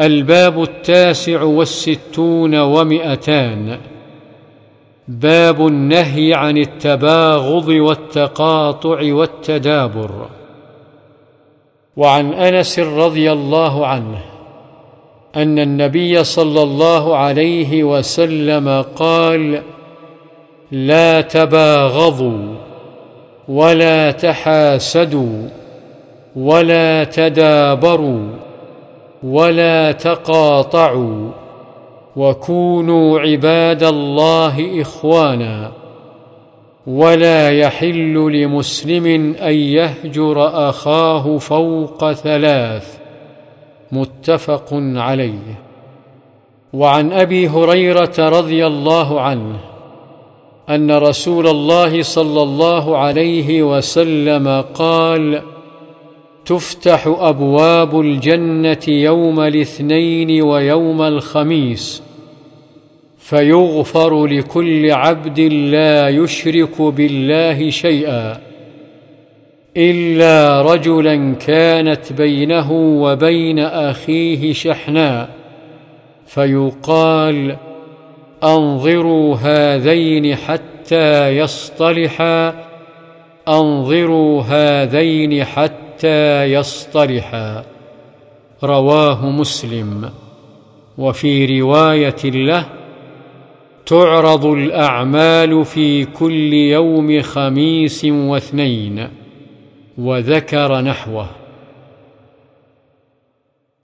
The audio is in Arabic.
الباب التاسع والستون ومئتان. باب النهي عن التباغض والتقاطع والتدابر. وعن أنس رضي الله عنه أن النبي صلى الله عليه وسلم قال لا تباغضوا ولا تحاسدوا ولا تدابروا ولا تقاطعوا وكونوا عباد الله إخوانا ولا يحل لمسلم أن يهجر أخاه فوق ثلاث متفق عليه. وعن أبي هريرة رضي الله عنه أن رسول الله صلى الله عليه وسلم قال تفتح أبواب الجنة يوم الاثنين ويوم الخميس فيغفر لكل عبد لا يشرك بالله شيئا إلا رجلا كانت بينه وبين أخيه شحناء فيقال أنظروا هذين حتى يصطلحا أنظروا هذين حتى يصطلحا رواه مسلم. وفي رواية له تعرض الأعمال في كل يوم خميس واثنين وذكر نحوه.